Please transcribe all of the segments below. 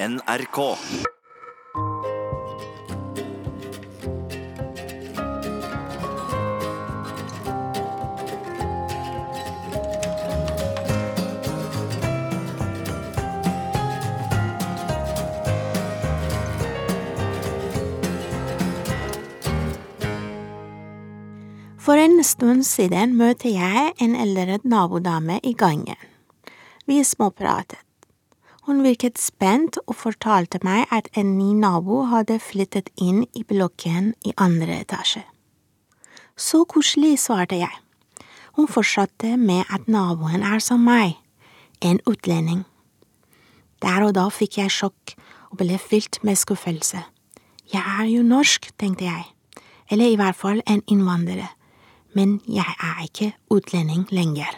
NRK. For en stund siden møtte jeg en eldre nabodame i gangen. Vi småpratet. Hun virket spent og fortalte meg at en ny nabo hadde flyttet inn i blokken i andre etasje. Så koselig, svarte jeg. Hun fortsatte med at naboen er som meg, en utlending. Der og da fikk jeg sjokk og ble fylt med skuffelse. Jeg er jo norsk, tenkte jeg, eller i hvert fall en innvandrer men jeg er ikke utlending lenger.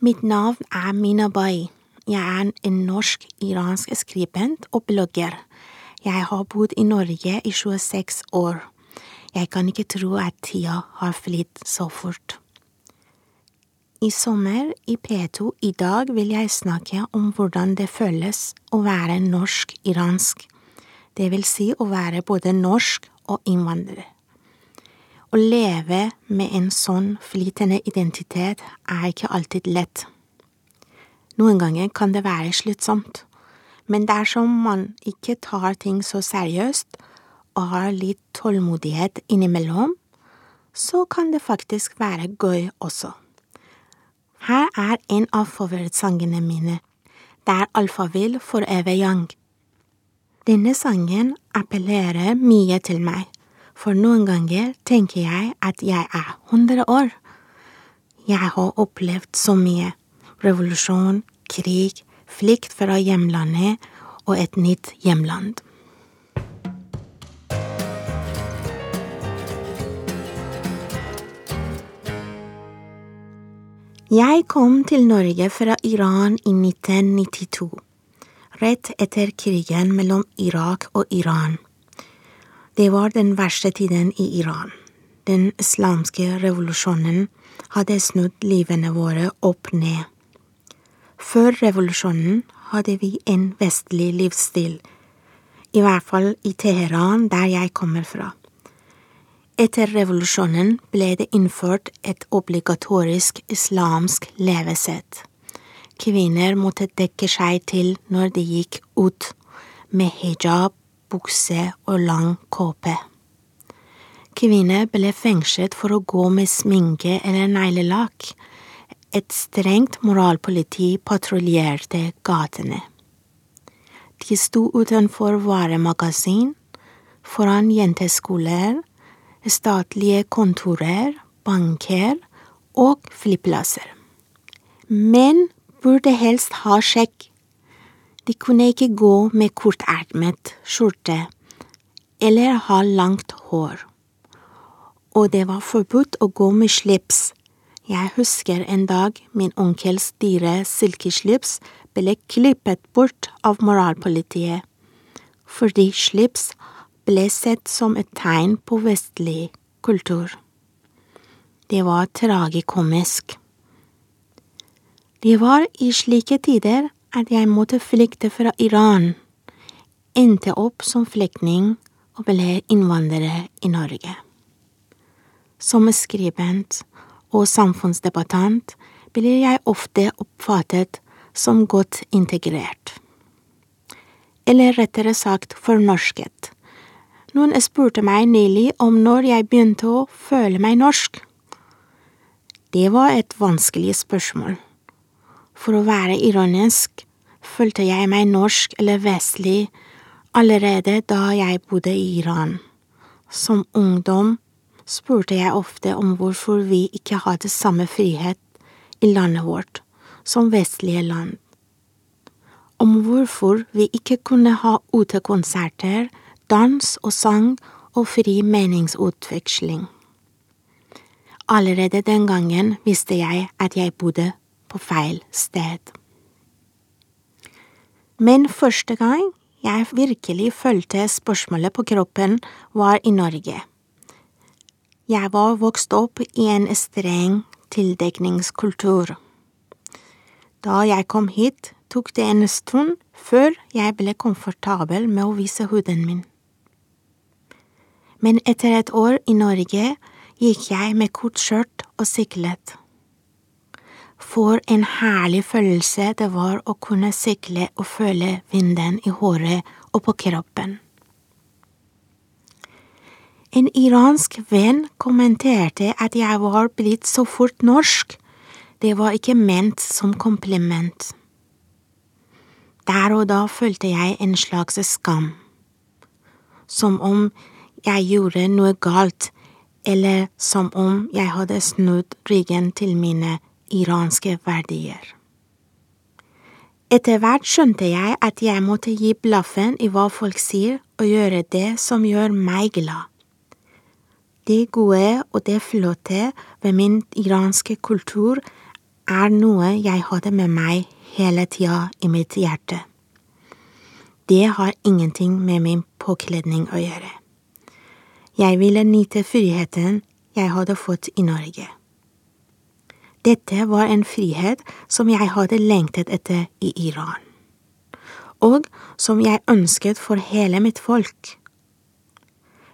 Mitt navn er Mina Bai. Jeg er en norsk-iransk skribent og blogger. Jeg har bodd i Norge i 26 år. Jeg kan ikke tro at tida har flydd så fort. I sommer i P2 i dag vil jeg snakke om hvordan det føles å være norsk-iransk, det vil si å være både norsk og innvandrer. Å leve med en sånn flytende identitet er ikke alltid lett. Noen ganger kan det være slitsomt, men dersom man ikke tar ting så seriøst og har litt tålmodighet innimellom, så kan det faktisk være gøy også. Her er en av favorittsangene mine, Det er Alfavill for Eve Young. Denne sangen appellerer mye til meg for noen ganger tenker jeg at jeg er hundre år. Jeg har opplevd så mye. Revolusjon, krig, flukt fra hjemlandet og et nytt hjemland. Jeg kom til Norge fra Iran i 1992, rett etter krigen mellom Irak og Iran. Det var den verste tiden i Iran. Den islamske revolusjonen hadde snudd livene våre opp ned. Før revolusjonen hadde vi en vestlig livsstil, i hvert fall i Teheran, der jeg kommer fra. Etter revolusjonen ble det innført et obligatorisk islamsk levesett. Kvinner måtte dekke seg til når de gikk ut, med hijab bukse og lang kåpe. Kvinner ble fengslet for å gå med sminke eller neglelakk. Et strengt moralpoliti patruljerte gatene. De sto utenfor varemagasin, foran jenteskoler, statlige kontorer, banker og flyplasser. Menn burde helst ha sjekk. de kunne ikke gå med kortermet skjorte eller ha langt hår. Og det var forbudt å gå med slips. Jeg husker en dag min onkels dyre silkeslips ble klippet bort av moralpolitiet, fordi slips ble sett som et tegn på vestlig kultur. Det var tragikomisk. Det var i slike tider at jeg måtte flykte fra Iran, endte opp som flyktning og ble innvandrer i Norge. Som skribent og samfunnsdebattant blir jeg ofte oppfattet som godt integrert. Eller rettere sagt fornorsket. Noen spurte meg nylig om når jeg begynte å føle meg norsk. Det var et vanskelig spørsmål. For å være ironisk følte jeg meg norsk eller vestlig allerede da jeg bodde i Iran. Som ungdom spurte jeg ofte om hvorfor vi ikke hadde samme frihet i landet vårt som vestlige land. Om hvorfor vi ikke kunne ha utekonserter, dans og sang og fri meningsutveksling. Allerede den gangen visste jeg at jeg bodde på feil sted. Men første gang jeg virkelig følte spørsmålet på kroppen, var i Norge. Jeg var vokst opp i en streng tildekningskultur. Da jeg kom hit, tok det en stund før jeg ble komfortabel med å vise huden min. Men etter et år i Norge gikk jeg med kort skjørt og syklet. For en herlig følelse det var å kunne sykle og føle vinden i håret og på kroppen. En iransk venn kommenterte at jeg var blitt så fort norsk, det var ikke ment som kompliment. Der og da følte jeg en slags skam, som om jeg gjorde noe galt, eller som om jeg hadde snudd ryggen til mine iranske verdier. Etter hvert skjønte jeg at jeg måtte gi blaffen i hva folk sier, og gjøre det som gjør meg glad. Det gode og det flotte ved min iranske kultur er noe jeg hadde med meg hele tida i mitt hjerte. Det har ingenting med min påkledning å gjøre. Jeg ville nyte friheten jeg hadde fått i Norge. Dette var en frihet som jeg hadde lengtet etter i Iran, og som jeg ønsket for hele mitt folk.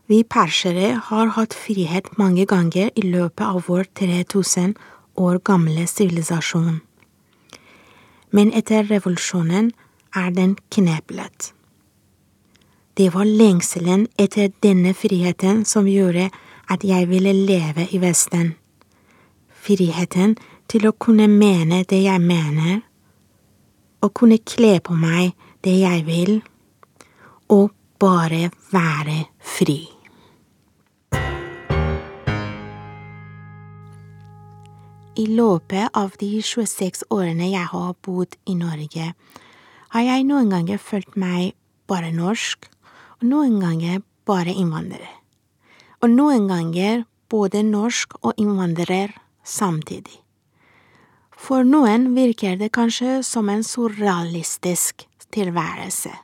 Vi persere har hatt frihet mange ganger i løpet av vår 3000 år gamle sivilisasjon. Men etter revolusjonen er den kneplet. Det var lengselen etter denne friheten som gjorde at jeg ville leve i Vesten. Friheten til å kunne mene det jeg mener, å kunne kle på meg det jeg vil, og bare være fri. I løpet av de 26 årene jeg har bodd i Norge, har jeg noen ganger følt meg bare norsk og noen ganger bare innvandrer. Og noen ganger både norsk og innvandrer samtidig. For noen virker det kanskje som en surrealistisk tilværelse.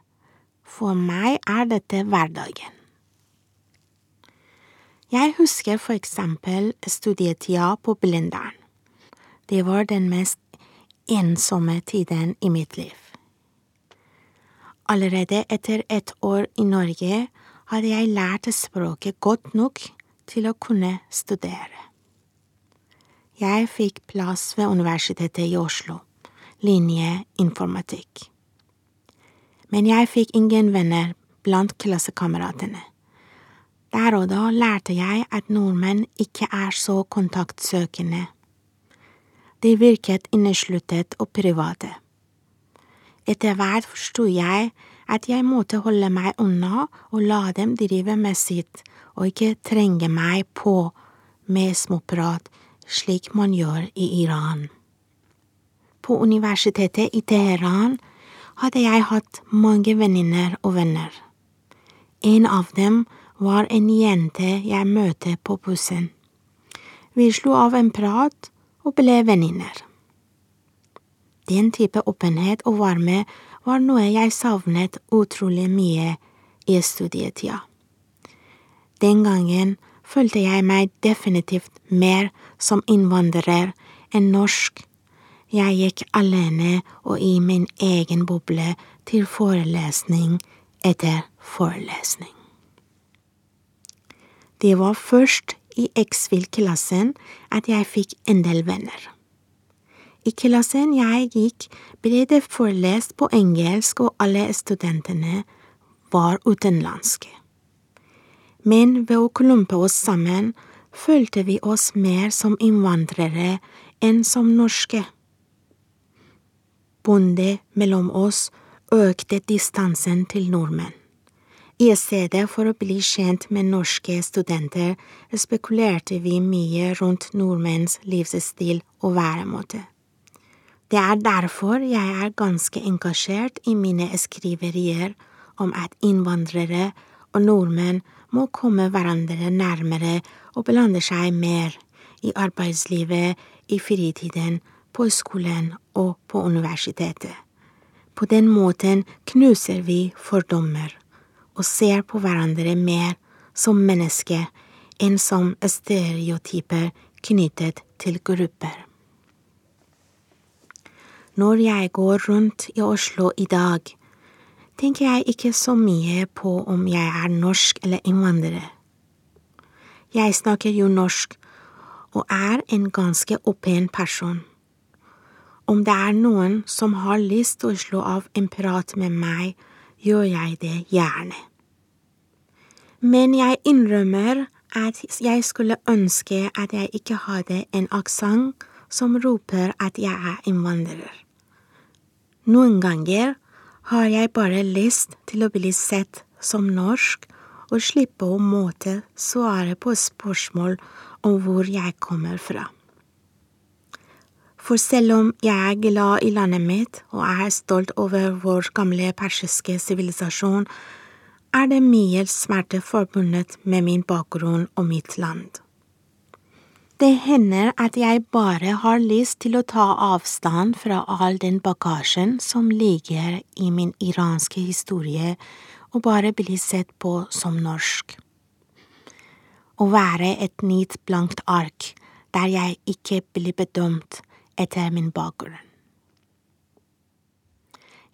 For meg er dette hverdagen. Jeg husker for eksempel studietida på Blindern. Det var den mest ensomme tiden i mitt liv. Allerede etter ett år i Norge hadde jeg lært språket godt nok til å kunne studere. Jeg fikk plass ved Universitetet i Oslo, linje informatikk. Men jeg fikk ingen venner blant klassekameratene. Der og da lærte jeg at nordmenn ikke er så kontaktsøkende. De virket innesluttet og private. Etter hvert forsto jeg at jeg måtte holde meg unna og la dem drive med sitt og ikke trenge meg på med småprat slik man gjør i Iran. På universitetet i Teheran hadde jeg hatt mange venninner og venner. En av dem var en jente jeg møtte på bussen. Vi slo av en prat og ble venninner. Den type åpenhet og varme var noe jeg savnet utrolig mye i studietida. Den gangen følte jeg meg definitivt mer som innvandrer enn norsk. Jeg gikk alene og i min egen boble til forelesning etter forelesning. Det var først i X-FIL-klassen at jeg fikk en del venner. I klassen jeg gikk, ble det forelest på engelsk, og alle studentene var utenlandske. Men ved å klumpe oss sammen følte vi oss mer som innvandrere enn som norske. Bonde mellom oss økte distansen til nordmenn. I stedet for å bli kjent med norske studenter spekulerte vi mye rundt nordmenns livsstil og væremåte. Det er derfor jeg er ganske engasjert i mine skriverier om at innvandrere og nordmenn må komme hverandre nærmere og blande seg mer i arbeidslivet, i fritiden, på skolen og på universitetet. På den måten knuser vi fordommer og ser på hverandre mer som mennesker enn som stereotyper knyttet til grupper. Når jeg går rundt i Oslo i dag, tenker jeg ikke så mye på om jeg er norsk eller innvandrer. Jeg snakker jo norsk og er en ganske åpen person. Om det er noen som har lyst til å slå av en prat med meg, gjør jeg det gjerne. Men jeg innrømmer at jeg skulle ønske at jeg ikke hadde en aksent som roper at jeg er innvandrer. Noen ganger har jeg bare lyst til å bli sett som norsk og slippe å måtte svare på spørsmål om hvor jeg kommer fra. For selv om jeg er glad i landet mitt og er stolt over vår gamle persiske sivilisasjon, er det mye smerte forbundet med min bakgrunn og mitt land. Det hender at jeg bare har lyst til å ta avstand fra all den bagasjen som ligger i min iranske historie, og bare bli sett på som norsk. Å være et nytt blankt ark der jeg ikke blir bedømt etter min bakgrunn.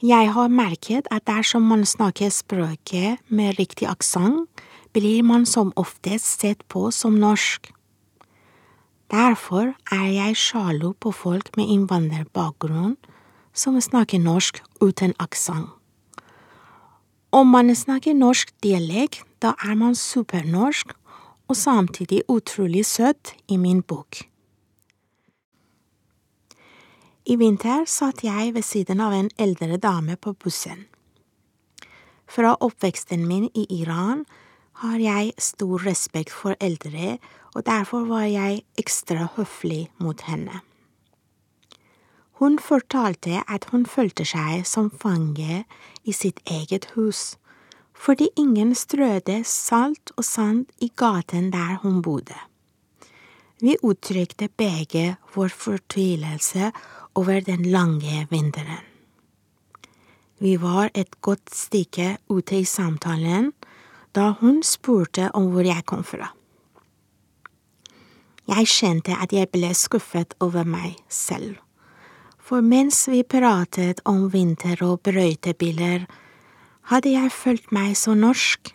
Jeg har merket at dersom man snakker språket med riktig aksent, blir man som oftest sett på som norsk. Derfor er jeg sjalu på folk med innvandrerbakgrunn som snakker norsk uten aksent. Om man snakker norsk dialekt, da er man supernorsk og samtidig utrolig søt i min bok. I vinter satt jeg ved siden av en eldre dame på bussen. Fra oppveksten min i Iran har jeg stor respekt for eldre, og derfor var jeg ekstra høflig mot henne. Hun fortalte at hun følte seg som fange i sitt eget hus, fordi ingen strødde salt og sand i gaten der hun bodde. Vi uttrykte begge vår fortvilelse over den lange vinteren. Vi var et godt stykke ute i samtalen da hun spurte om hvor jeg kom fra. Jeg kjente at jeg ble skuffet over meg selv, for mens vi pratet om vinter og brøytebiler, hadde jeg følt meg så norsk.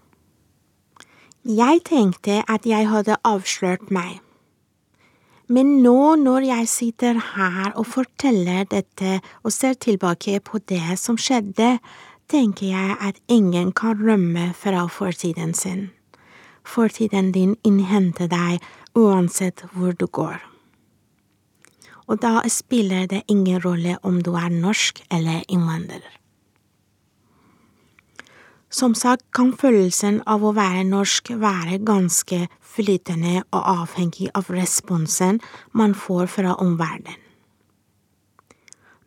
Jeg tenkte at jeg hadde avslørt meg. Men nå når jeg sitter her og forteller dette og ser tilbake på det som skjedde, tenker jeg at ingen kan rømme fra fortiden sin. Fortiden din innhenter deg uansett hvor du går. Og da spiller det ingen rolle om du er norsk eller innvandrer. Som sagt kan følelsen av å være norsk være ganske flytende og avhengig av responsen man får fra omverdenen.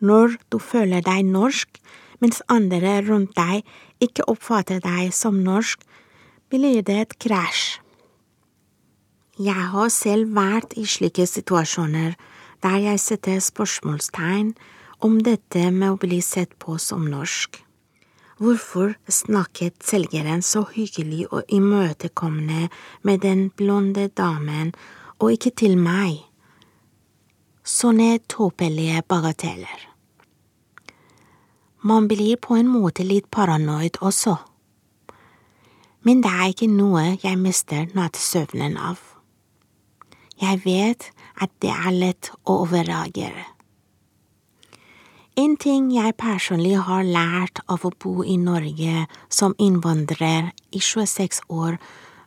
Når du føler deg norsk, mens andre rundt deg ikke oppfatter deg som norsk, blir det et krasj. Jeg har selv vært i slike situasjoner der jeg setter spørsmålstegn om dette med å bli sett på som norsk. Hvorfor snakket selgeren så hyggelig og imøtekommende med den blonde damen og ikke til meg? Sånne tåpelige bagateller. Man blir på en måte litt paranoid også. Men det er ikke noe jeg mister nattsøvnen av. Jeg vet at det er lett å overreagere. En ting jeg personlig har lært av å bo i Norge som innvandrer i 26 år,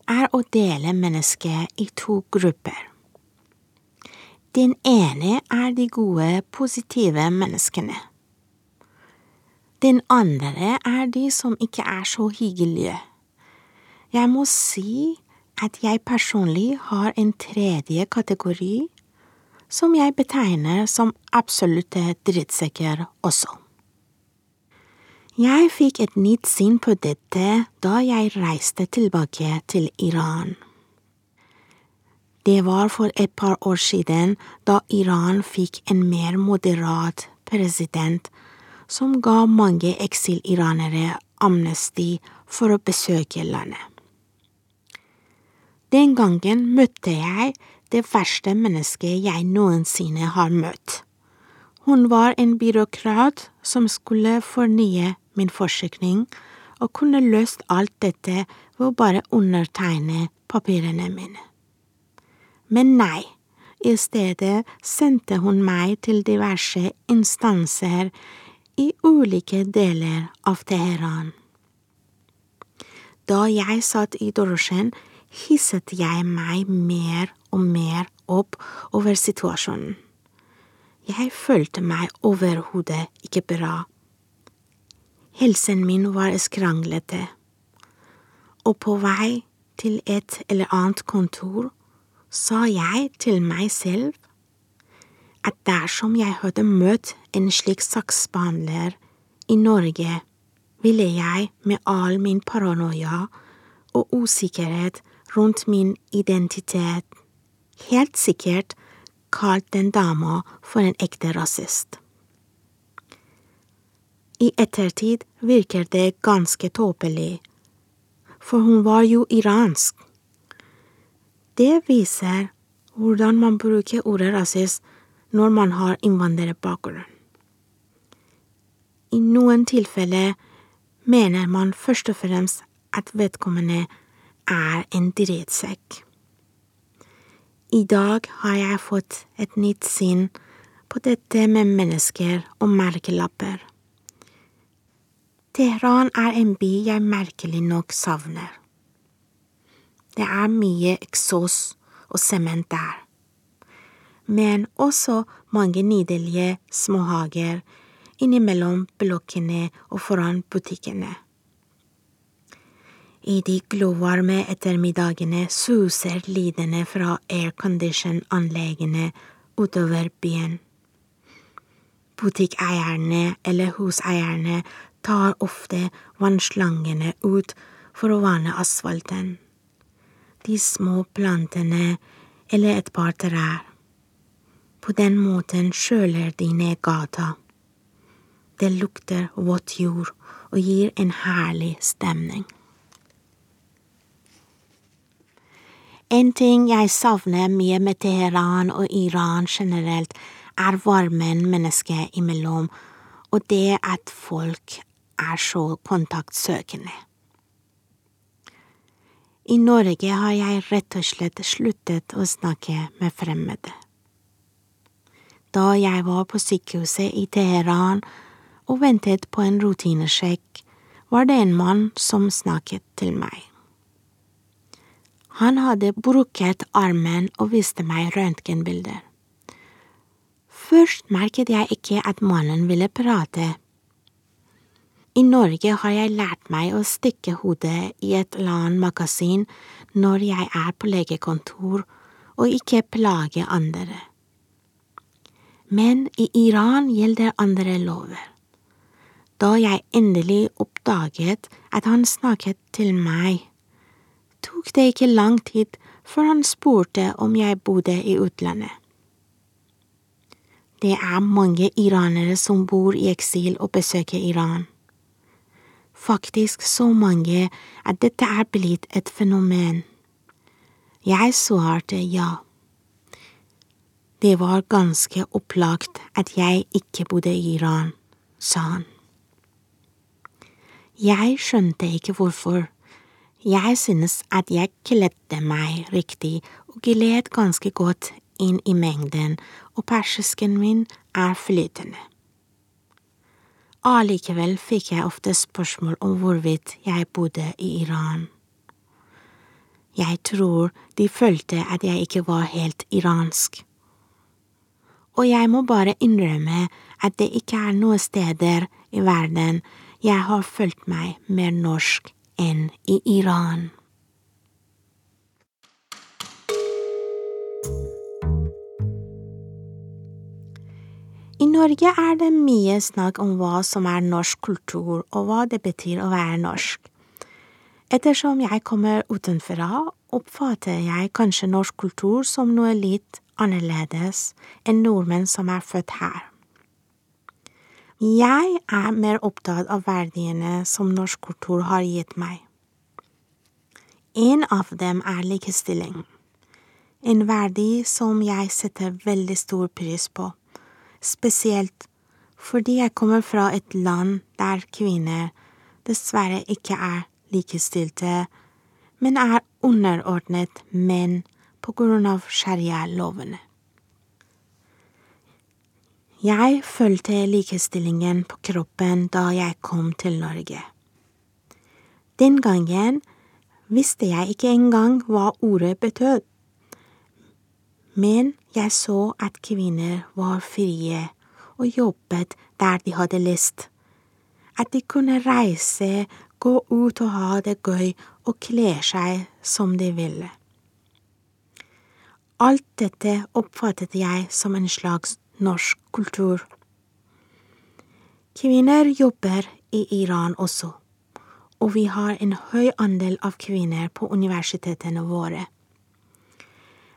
er å dele mennesket i to grupper. Den ene er de gode, positive menneskene. Den andre er de som ikke er så hyggelige. Jeg må si at jeg personlig har en tredje kategori som jeg betegner som absolutte drittsekker også. Jeg fikk et nytt syn på dette da jeg reiste tilbake til Iran. Det var for et par år siden, da Iran fikk en mer moderat president som ga mange eksiliranere amnesti for å besøke landet. Den gangen møtte jeg det verste mennesket jeg noensinne har møtt. Hun var en byråkrat som skulle fornye min forsikring, og kunne løst alt dette ved å bare undertegne papirene mine. Men nei, i stedet sendte hun meg til diverse instanser i ulike deler av Teheran. Da jeg satt i drosjen, hisset jeg meg mer og mer opp over situasjonen. Jeg følte meg overhodet ikke bra. Helsen min var skranglete, og på vei til et eller annet kontor sa jeg til meg selv at dersom jeg hadde møtt en slik saksbehandler i Norge, ville jeg med all min paranoia og usikkerhet rundt min identitet helt sikkert kalt den dama for en ekte rasist. I ettertid virker det ganske tåpelig, for hun var jo iransk. Det viser hvordan man bruker ordet rasist når man har innvandrerbakgrunn. I noen tilfeller mener man først og fremst at vedkommende er en drittsekk. I dag har jeg fått et nytt syn på dette med mennesker og merkelapper. Teheran er en by jeg merkelig nok savner. Det er mye eksos og sement der, men også mange nydelige småhager innimellom blokkene og foran butikkene. I de glovarme ettermiddagene suser lydene fra aircondition-anleggene utover byen. Butikkeierne eller huseierne tar ofte vannslangene ut for å vanne asfalten. De små plantene eller et par trær. På den måten skjøler de ned gata. Det lukter våt jord og gir en herlig stemning. En ting jeg savner mye med Teheran og Iran generelt, er varmen mennesker imellom, og det at folk er så kontaktsøkende. I Norge har jeg rett og slett sluttet å snakke med fremmede. Da jeg var på sykehuset i Teheran og ventet på en rutinesjekk, var det en mann som snakket til meg. Han hadde brukket armen og viste meg røntgenbilder. Først merket jeg ikke at mannen ville prate. I Norge har jeg lært meg å stikke hodet i et eller annet magasin når jeg er på legekontor, og ikke plage andre. Men i Iran gjelder andre lover. Da jeg endelig oppdaget at han snakket til meg, tok det ikke lang tid før han spurte om jeg bodde i utlandet. Det er mange iranere som bor i eksil og besøker Iran. Faktisk så mange at dette er blitt et fenomen. Jeg svarte ja. Det var ganske opplagt at jeg ikke bodde i Iran, sa han. Jeg skjønte ikke hvorfor jeg synes at jeg kledde meg riktig og gled ganske godt inn i mengden, og persisken min er flytende. Allikevel fikk jeg ofte spørsmål om hvorvidt jeg bodde i Iran. Jeg tror de følte at jeg ikke var helt iransk. Og jeg må bare innrømme at det ikke er noen steder i verden jeg har følt meg mer norsk enn i Iran. I Norge er det mye snakk om hva som er norsk kultur, og hva det betyr å være norsk. Ettersom jeg kommer utenfra, oppfatter jeg kanskje norsk kultur som noe litt annerledes enn nordmenn som er født her. Jeg er mer opptatt av verdiene som norsk kultur har gitt meg. En av dem er likestilling, en verdi som jeg setter veldig stor pris på, spesielt fordi jeg kommer fra et land der kvinner dessverre ikke er likestilte, men er underordnet menn på grunn av sharia-lovene. Jeg følte likestillingen på kroppen da jeg kom til Norge. Den gangen visste jeg ikke engang hva ordet betød, men jeg så at kvinner var frie og jobbet der de hadde lyst, at de kunne reise, gå ut og ha det gøy og kle seg som de ville. Alt dette oppfattet jeg som en slags norsk kultur. Kvinner jobber i Iran også, og vi har en høy andel av kvinner på universitetene våre.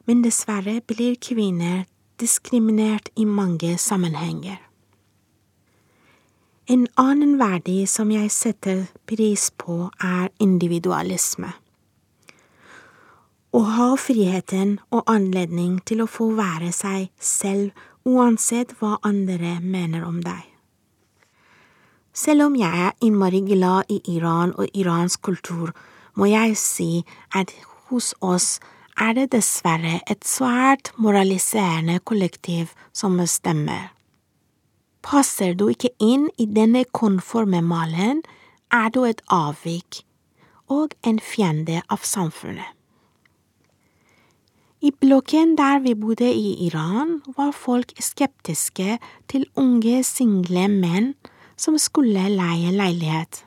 Men dessverre blir kvinner diskriminert i mange sammenhenger. En annen verdi som jeg setter pris på, er individualisme. Å ha friheten og anledning til å få være seg selv uansett hva andre mener om deg. Selv om jeg er innmari glad i Iran og iransk kultur, må jeg si at hos oss er det dessverre et svært moraliserende kollektiv som bestemmer. Passer du ikke inn i denne konforme malen, er du et avvik og en fiende av samfunnet. I blokken der vi bodde i Iran, var folk skeptiske til unge, single menn som skulle leie leilighet.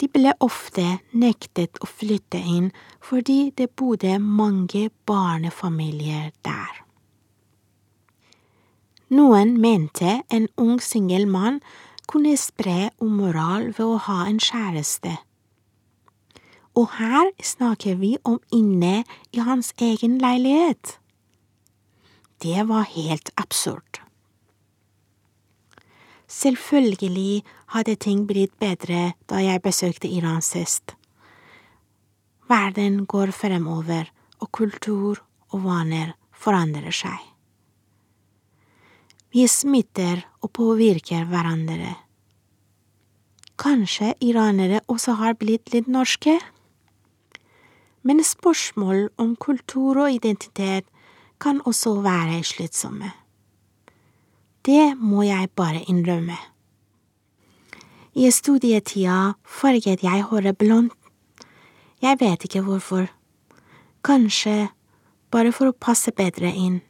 De ble ofte nektet å flytte inn fordi det bodde mange barnefamilier der. Noen mente en ung singel mann kunne spre umoral ved å ha en kjæreste. Og her snakker vi om inne i hans egen leilighet. Det var helt absurd. Selvfølgelig hadde ting blitt bedre da jeg besøkte Iran sist. Verden går fremover, og kultur og vaner forandrer seg. Vi smitter og påvirker hverandre. Kanskje iranere også har blitt litt norske? Men spørsmål om kultur og identitet kan også være slitsomme. Det må jeg bare innrømme. I studietida farget jeg håret blondt. Jeg vet ikke hvorfor. Kanskje bare for å passe bedre inn.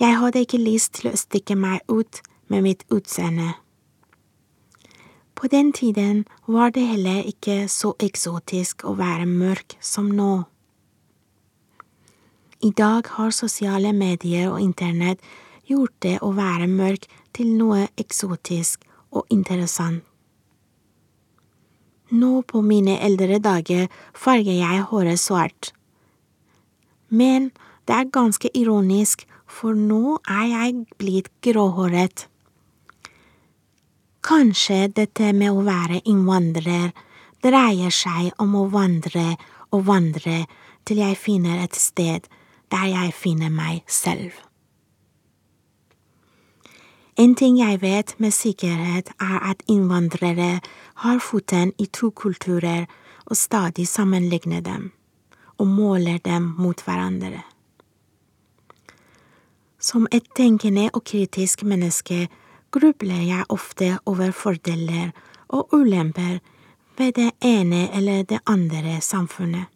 Jeg hadde ikke lyst til å stikke meg ut med mitt utseende. På den tiden var det heller ikke så eksotisk å være mørk som nå. I dag har sosiale medier og internett gjort det å være mørk til noe eksotisk og interessant. Nå på mine eldre dager farger jeg håret svart. Men det er ganske ironisk for nå er jeg blitt gråhåret. Kanskje dette med å være innvandrer dreier seg om å vandre og vandre til jeg finner et sted der jeg finner meg selv. En ting jeg vet med sikkerhet, er at innvandrere har foten i to kulturer og stadig sammenligner dem, og måler dem mot hverandre. Som et tenkende og kritisk menneske grubler jeg ofte over fordeler og ulemper ved det ene eller det andre samfunnet.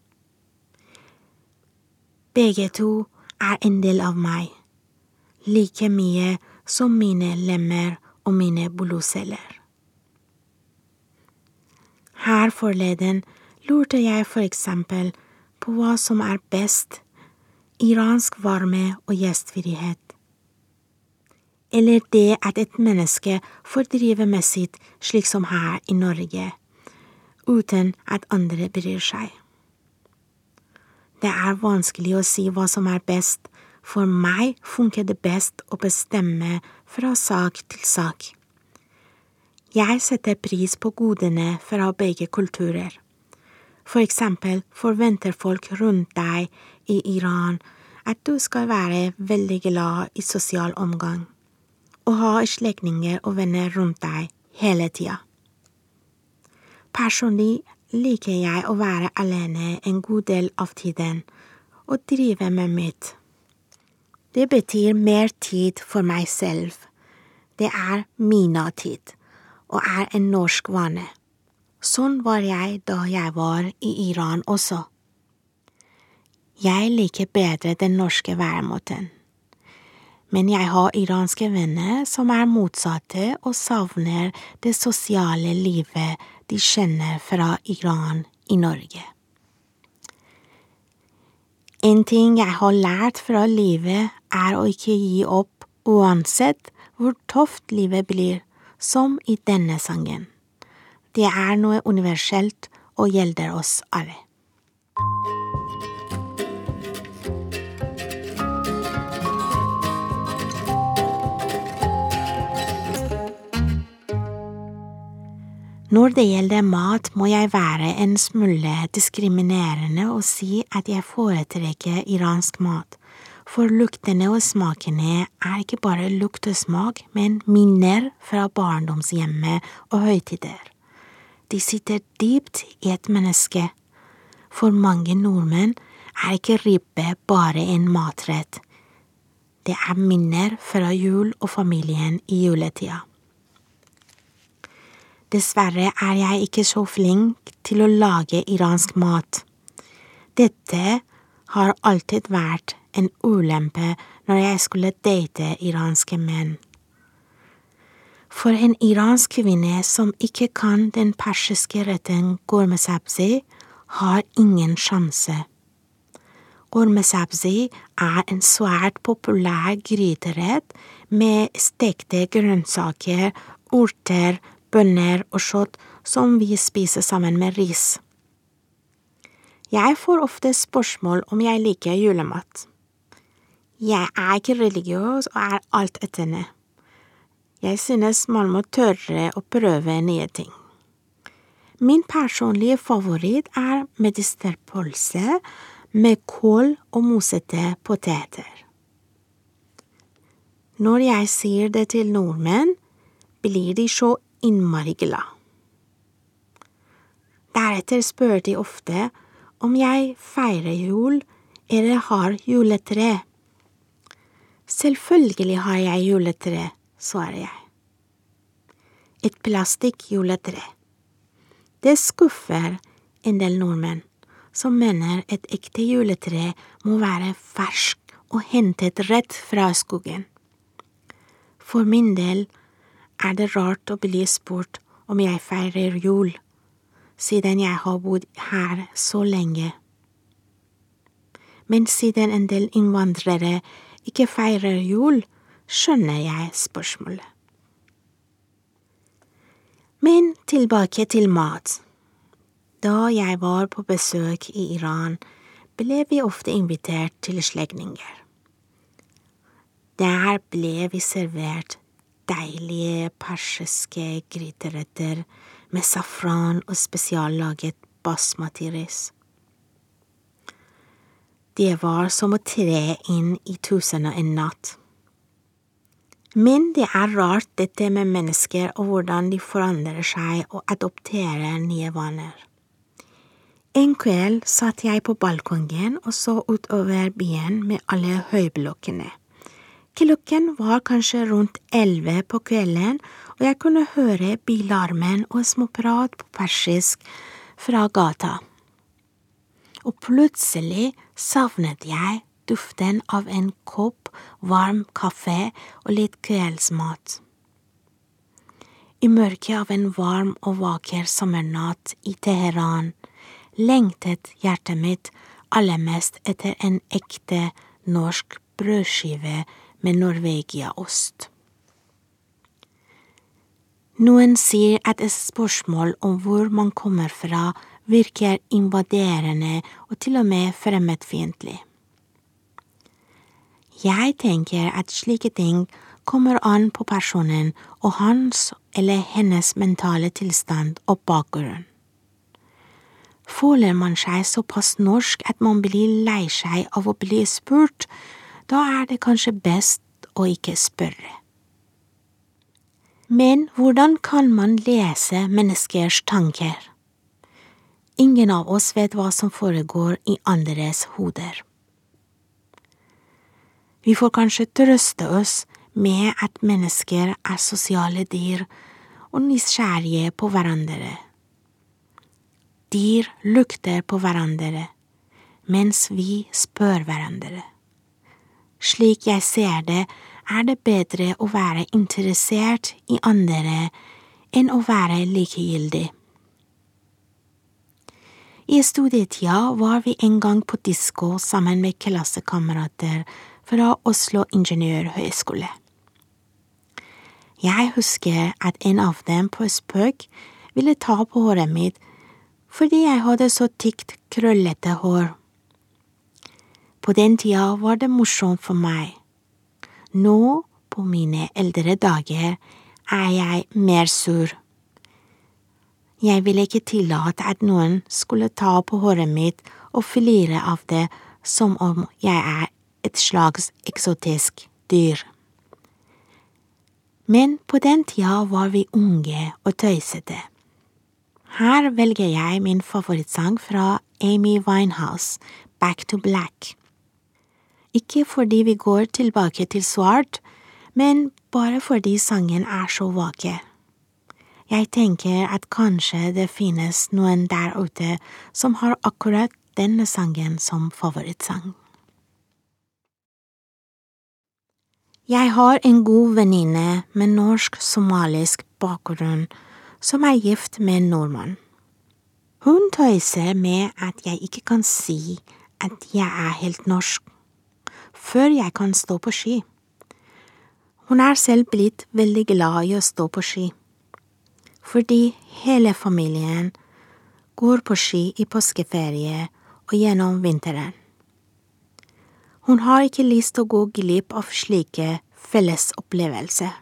Begge to er en del av meg, like mye som mine lemmer og mine blodceller. Her forleden lurte jeg for eksempel på hva som er best iransk varme og gjestfrihet. Eller det at et menneske får drive med sitt slik som her i Norge, uten at andre bryr seg. Det er vanskelig å si hva som er best, for meg funker det best å bestemme fra sak til sak. Jeg setter pris på godene fra begge kulturer. For eksempel forventer folk rundt deg i Iran at du skal være veldig glad i sosial omgang, å ha slektninger og venner rundt deg hele tida. Personlig liker jeg å være alene en god del av tiden og drive med mitt. Det betyr mer tid for meg selv. Det er mina-tid, og er en norsk vane. Sånn var jeg da jeg var i Iran også. Jeg liker bedre den norske væremåten men jeg har iranske venner som er motsatte og savner det sosiale livet de kjenner fra Iran i Norge. En ting jeg har lært fra livet, er å ikke gi opp uansett hvor tøft livet blir, som i denne sangen. Det er noe universelt og gjelder oss alle. Når det gjelder mat, må jeg være en smule diskriminerende og si at jeg foretrekker iransk mat, for luktene og smakene er ikke bare lukt og smak, men minner fra barndomshjemmet og høytider. De sitter dypt i et menneske. For mange nordmenn er ikke ribbe bare en matrett. Det er minner fra jul og familien i juletida. Dessverre er jeg ikke så flink til å lage iransk mat. Dette har alltid vært en ulempe når jeg skulle date iranske menn. For en iransk kvinne som ikke kan den persiske retten gormesabzi, har ingen sjanse. Gormesabzi er en svært populær gryterett med stekte grønnsaker, urter, bønner og kjøtt som vi spiser sammen med ris. Jeg får ofte spørsmål om jeg liker julemat. Jeg er ikke religiøs og er alt etterne. Jeg synes man må tørre å prøve nye ting. Min personlige favoritt er medisterpølse med kål og mosete poteter. Når jeg sier det til nordmenn, blir de så innmari glad. Deretter spør de ofte om jeg feirer jul eller har juletre. Selvfølgelig har jeg juletre, svarer jeg. Et plastikkjuletre. Det skuffer en del nordmenn, som mener et ekte juletre må være fersk og hentet rett fra skogen. For min del er det rart å bli spurt om jeg feirer jul, siden jeg har bodd her så lenge. Men siden en del innvandrere ikke feirer jul, skjønner jeg spørsmålet. Men tilbake til mat. Da jeg var på besøk i Iran, ble vi ofte invitert til slektninger. Der ble vi servert deilige persiske gryteretter med safran og spesiallaget basmati-ris. Det var som å tre inn i Tusen og en natt. Men det er rart dette med mennesker og hvordan de forandrer seg og adopterer nye vaner. En kveld satt jeg på balkongen og så utover byen med alle høyblokkene. Klokken var kanskje rundt elleve på kvelden, og jeg kunne høre bilarmen og småprat på persisk fra gata. Og plutselig savnet jeg duften av en kopp varm kaffe og litt kveldsmat. I mørket av en varm og vakker sommernatt i Teheran lengtet hjertet mitt aller mest etter en ekte norsk brødskive med Norvegia-ost. Noen sier at et spørsmål om hvor man kommer fra, virker invaderende og til og med fremmedfiendtlig. Jeg tenker at slike ting kommer an på personen og hans eller hennes mentale tilstand og bakgrunn. Føler man seg såpass norsk at man blir lei seg av å bli spurt, da er det kanskje best å ikke spørre. Men hvordan kan man lese menneskers tanker? Ingen av oss vet hva som foregår i andres hoder. Vi får kanskje trøste oss med at mennesker er sosiale dyr og nysgjerrige på hverandre. Dyr lukter på hverandre mens vi spør hverandre. Slik jeg ser det, er det bedre å være interessert i andre enn å være likegyldig. I studietida var vi en gang på disko sammen med klassekamerater fra Oslo ingeniørhøgskole. Jeg husker at en av dem på spøk ville ta på håret mitt fordi jeg hadde så tykt, krøllete hår. På den tida var det morsomt for meg. Nå, på mine eldre dager, er jeg mer sur. Jeg ville ikke tillate at noen skulle ta på håret mitt og flire av det som om jeg er et slags eksotisk dyr. Men på den tida var vi unge og tøysete. Her velger jeg min favorittsang fra Amy Winehouse, Back to Black. Ikke fordi vi går tilbake til svart, men bare fordi sangen er så vakker. Jeg tenker at kanskje det finnes noen der ute som har akkurat denne sangen som favorittsang. Jeg har en god venninne med norsk-somalisk bakgrunn som er gift med en nordmann. Hun tøyser med at jeg ikke kan si at jeg er helt norsk, før jeg kan stå på ski. Hun er selv blitt veldig glad i å stå på ski fordi hele familien går på ski i påskeferie og gjennom vinteren. Hun har ikke lyst til å gå glipp av slike fellesopplevelser.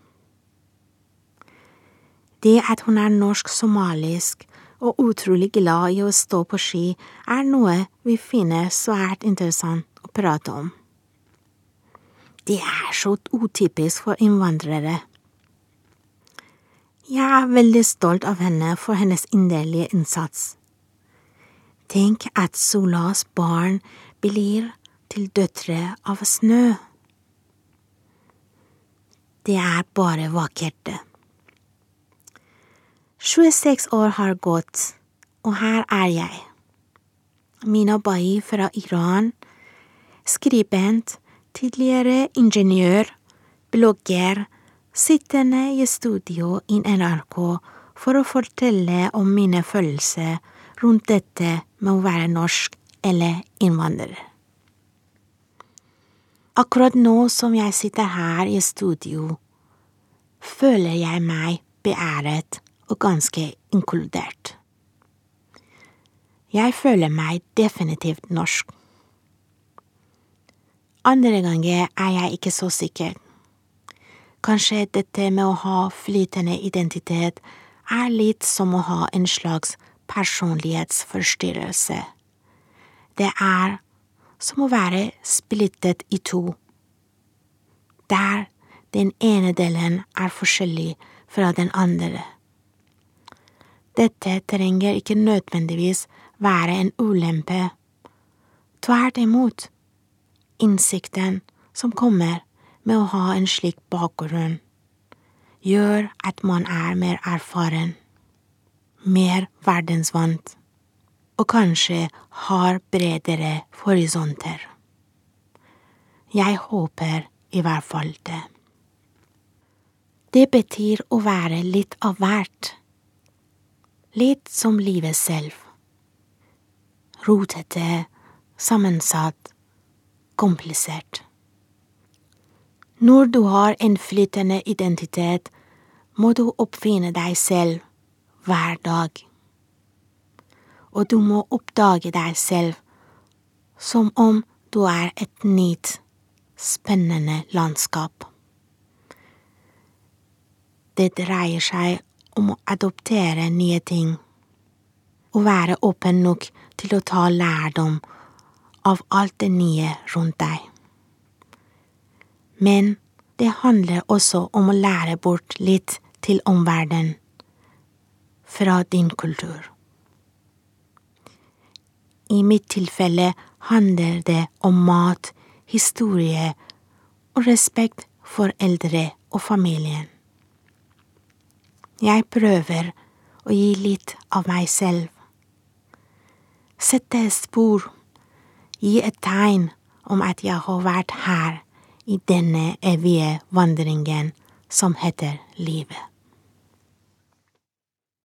Det at hun er norsk-somalisk og utrolig glad i å stå på ski, er noe vi finner svært interessant å prate om. Det er så utypisk for innvandrere. Jeg er veldig stolt av henne for hennes inderlige innsats. Tenk at Solas barn blir til døtre av snø. Det er bare vakkert. 26 år har gått, og her er jeg. Mina Bai fra Iran, skribent, tidligere ingeniør, blogger, sittende i studio i NRK for å fortelle om mine følelser rundt dette med å være norsk eller innvandrer. Akkurat nå som jeg sitter her i studio, føler jeg meg beæret og ganske inkludert. Jeg føler meg definitivt norsk. Andre ganger er jeg ikke så sikker. Kanskje dette med å ha flytende identitet er litt som å ha en slags personlighetsforstyrrelse. Det er som å være splittet i to, der den ene delen er forskjellig fra den andre. Dette trenger ikke nødvendigvis være en ulempe. Tvert imot, innsikten som kommer med å ha en slik bakgrunn, gjør at man er mer erfaren, mer verdensvant og kanskje har bredere horisonter. Jeg håper i hvert fall det. Det betyr å være litt av hvert, litt som livet selv. Rotete, sammensatt, komplisert. Når du har en flytende identitet, må du oppfinne deg selv hver dag. Og du må oppdage deg selv som om du er et nytt, spennende landskap. Det dreier seg om å adoptere nye ting, og være åpen nok til å ta lærdom av alt det nye rundt deg men det handler også om å lære bort litt til omverdenen fra din kultur. I mitt tilfelle handler det om mat, historie og respekt for eldre og familien. Jeg prøver å gi litt av meg selv. Sette spor, gi et tegn om at jeg har vært her i denne evige vandringen som heter livet.